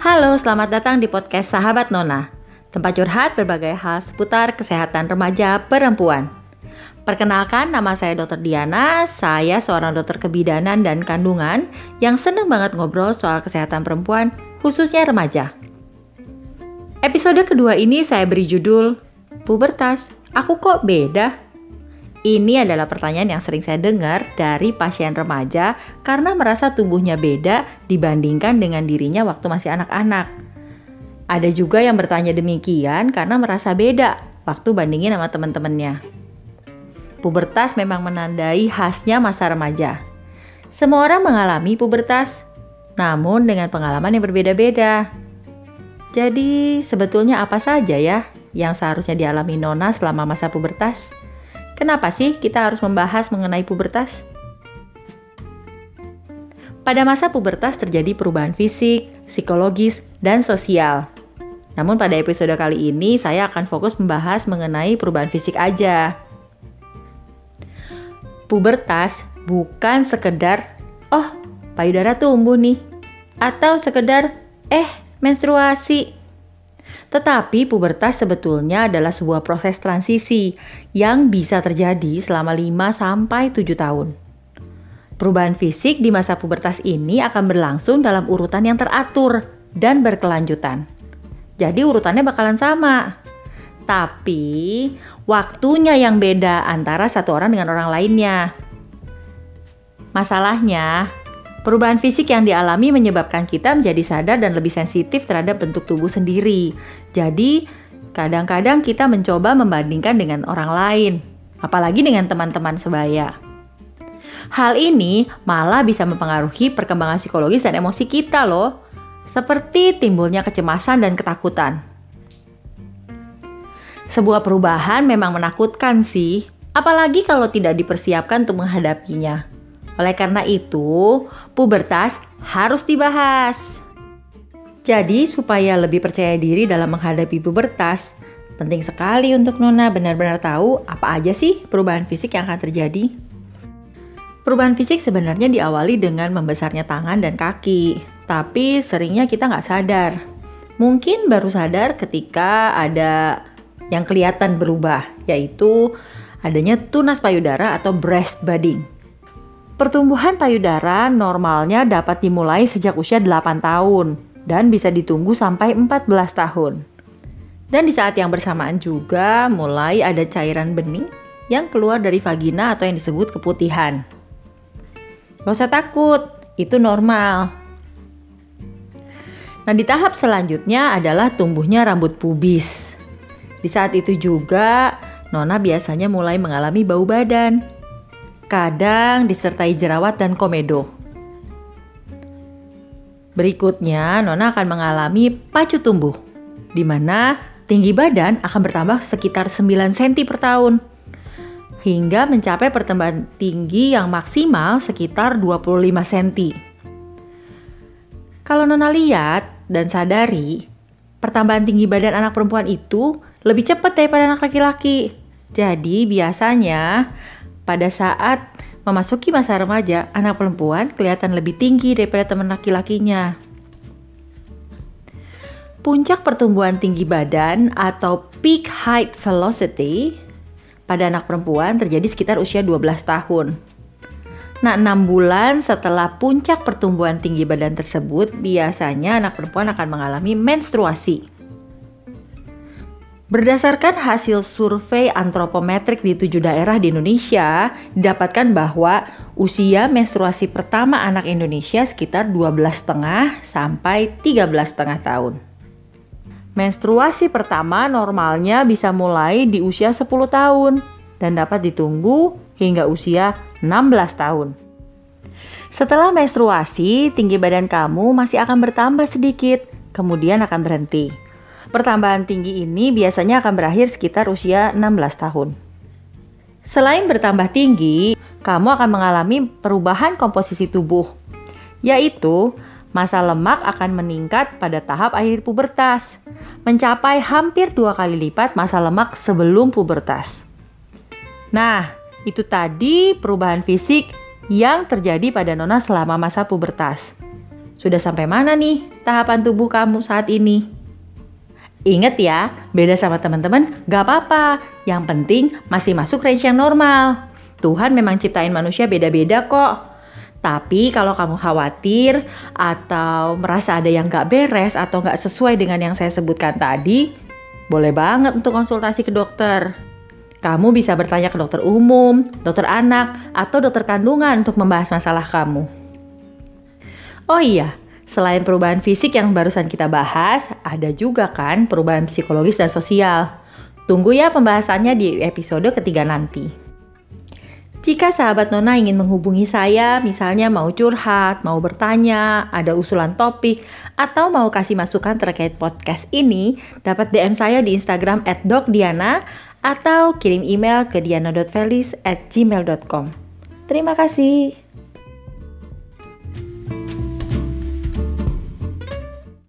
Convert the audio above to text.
Halo, selamat datang di podcast Sahabat Nona. Tempat curhat berbagai hal seputar kesehatan remaja perempuan. Perkenalkan, nama saya Dr. Diana. Saya seorang dokter kebidanan dan kandungan yang seneng banget ngobrol soal kesehatan perempuan, khususnya remaja. Episode kedua ini saya beri judul Pubertas, aku kok beda? Ini adalah pertanyaan yang sering saya dengar dari pasien remaja karena merasa tubuhnya beda dibandingkan dengan dirinya waktu masih anak-anak. Ada juga yang bertanya demikian karena merasa beda waktu bandingin sama teman-temannya. Pubertas memang menandai khasnya masa remaja. Semua orang mengalami pubertas, namun dengan pengalaman yang berbeda-beda. Jadi, sebetulnya apa saja ya yang seharusnya dialami Nona selama masa pubertas? Kenapa sih kita harus membahas mengenai pubertas? Pada masa pubertas terjadi perubahan fisik, psikologis, dan sosial. Namun pada episode kali ini saya akan fokus membahas mengenai perubahan fisik aja. Pubertas bukan sekedar, oh payudara tumbuh nih, atau sekedar, eh menstruasi. Tetapi pubertas sebetulnya adalah sebuah proses transisi yang bisa terjadi selama 5 sampai 7 tahun. Perubahan fisik di masa pubertas ini akan berlangsung dalam urutan yang teratur dan berkelanjutan. Jadi urutannya bakalan sama. Tapi waktunya yang beda antara satu orang dengan orang lainnya. Masalahnya, Perubahan fisik yang dialami menyebabkan kita menjadi sadar dan lebih sensitif terhadap bentuk tubuh sendiri. Jadi, kadang-kadang kita mencoba membandingkan dengan orang lain, apalagi dengan teman-teman sebaya. Hal ini malah bisa mempengaruhi perkembangan psikologis dan emosi kita loh, seperti timbulnya kecemasan dan ketakutan. Sebuah perubahan memang menakutkan sih, apalagi kalau tidak dipersiapkan untuk menghadapinya. Oleh karena itu, pubertas harus dibahas. Jadi, supaya lebih percaya diri dalam menghadapi pubertas, penting sekali untuk Nona benar-benar tahu apa aja sih perubahan fisik yang akan terjadi. Perubahan fisik sebenarnya diawali dengan membesarnya tangan dan kaki, tapi seringnya kita nggak sadar. Mungkin baru sadar ketika ada yang kelihatan berubah, yaitu adanya tunas payudara atau breast budding. Pertumbuhan payudara normalnya dapat dimulai sejak usia 8 tahun dan bisa ditunggu sampai 14 tahun. Dan di saat yang bersamaan juga mulai ada cairan bening yang keluar dari vagina atau yang disebut keputihan. Gak usah takut, itu normal. Nah di tahap selanjutnya adalah tumbuhnya rambut pubis. Di saat itu juga Nona biasanya mulai mengalami bau badan kadang disertai jerawat dan komedo. Berikutnya, Nona akan mengalami pacu tumbuh, di mana tinggi badan akan bertambah sekitar 9 cm per tahun, hingga mencapai pertambahan tinggi yang maksimal sekitar 25 cm. Kalau Nona lihat dan sadari, pertambahan tinggi badan anak perempuan itu lebih cepat daripada anak laki-laki. Jadi biasanya pada saat memasuki masa remaja, anak perempuan kelihatan lebih tinggi daripada teman laki-lakinya. Puncak pertumbuhan tinggi badan atau peak height velocity pada anak perempuan terjadi sekitar usia 12 tahun. Nah, 6 bulan setelah puncak pertumbuhan tinggi badan tersebut, biasanya anak perempuan akan mengalami menstruasi. Berdasarkan hasil survei antropometrik di tujuh daerah di Indonesia, didapatkan bahwa usia menstruasi pertama anak Indonesia sekitar 12,5 sampai 13,5 tahun. Menstruasi pertama normalnya bisa mulai di usia 10 tahun dan dapat ditunggu hingga usia 16 tahun. Setelah menstruasi, tinggi badan kamu masih akan bertambah sedikit, kemudian akan berhenti. Pertambahan tinggi ini biasanya akan berakhir sekitar usia 16 tahun. Selain bertambah tinggi, kamu akan mengalami perubahan komposisi tubuh, yaitu masa lemak akan meningkat pada tahap akhir pubertas, mencapai hampir dua kali lipat masa lemak sebelum pubertas. Nah, itu tadi perubahan fisik yang terjadi pada Nona selama masa pubertas. Sudah sampai mana nih tahapan tubuh kamu saat ini? Ingat ya, beda sama teman-teman, gak apa-apa. Yang penting masih masuk range yang normal. Tuhan memang ciptain manusia beda-beda kok. Tapi kalau kamu khawatir atau merasa ada yang gak beres atau gak sesuai dengan yang saya sebutkan tadi, boleh banget untuk konsultasi ke dokter. Kamu bisa bertanya ke dokter umum, dokter anak, atau dokter kandungan untuk membahas masalah kamu. Oh iya, selain perubahan fisik yang barusan kita bahas, ada juga kan perubahan psikologis dan sosial. Tunggu ya pembahasannya di episode ketiga nanti. Jika sahabat Nona ingin menghubungi saya, misalnya mau curhat, mau bertanya, ada usulan topik, atau mau kasih masukan terkait podcast ini, dapat DM saya di Instagram @dokdiana atau kirim email ke diana.felis@gmail.com. Terima kasih.